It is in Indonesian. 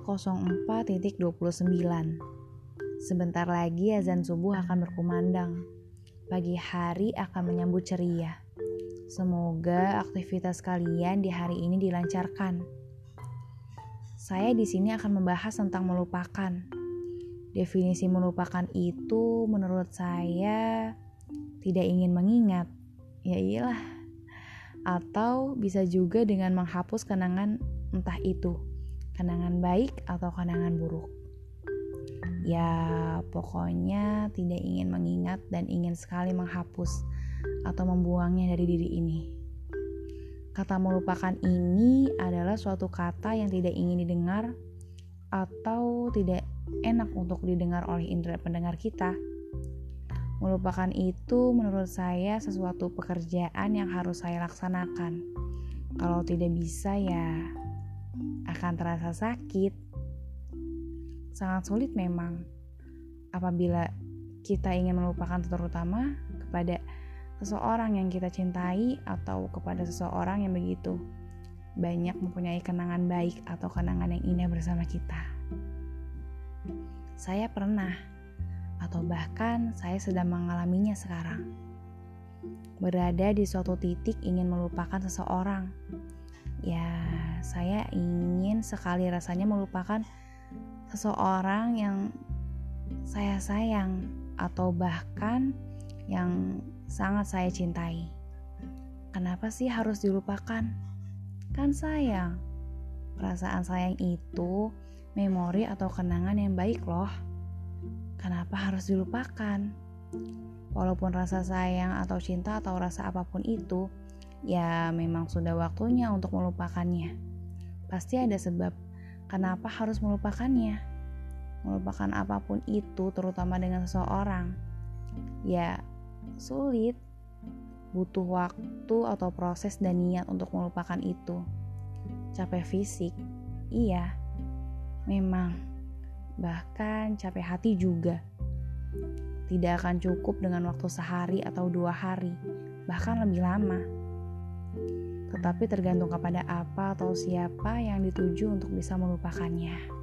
04.29 Sebentar lagi azan subuh akan berkumandang. Pagi hari akan menyambut ceria. Semoga aktivitas kalian di hari ini dilancarkan. Saya di sini akan membahas tentang melupakan. Definisi melupakan itu menurut saya tidak ingin mengingat. Ya iyalah. Atau bisa juga dengan menghapus kenangan entah itu kenangan baik atau kenangan buruk. Ya, pokoknya tidak ingin mengingat dan ingin sekali menghapus atau membuangnya dari diri ini. Kata melupakan ini adalah suatu kata yang tidak ingin didengar atau tidak enak untuk didengar oleh indera pendengar kita. Melupakan itu menurut saya sesuatu pekerjaan yang harus saya laksanakan. Kalau tidak bisa ya akan terasa sakit. Sangat sulit memang apabila kita ingin melupakan terutama kepada seseorang yang kita cintai atau kepada seseorang yang begitu banyak mempunyai kenangan baik atau kenangan yang indah bersama kita. Saya pernah atau bahkan saya sedang mengalaminya sekarang. Berada di suatu titik ingin melupakan seseorang ya saya ingin sekali rasanya melupakan seseorang yang saya sayang atau bahkan yang sangat saya cintai. Kenapa sih harus dilupakan? Kan sayang. Perasaan sayang itu memori atau kenangan yang baik loh. Kenapa harus dilupakan? Walaupun rasa sayang atau cinta atau rasa apa pun itu ya memang sudah waktunya untuk melupakannya. Pasti ada sebab kenapa harus melupakannya. Melupakan apa pun itu, terutama dengan seseorang, ya sulit. Butuh waktu atau proses dan niat untuk melupakan itu. Capek fisik, iya, memang, bahkan capek hati juga. Tidak akan cukup dengan waktu sehari atau dua hari, bahkan lebih lama tetapi tergantung kepada apa atau siapa yang dituju untuk bisa melupakannya.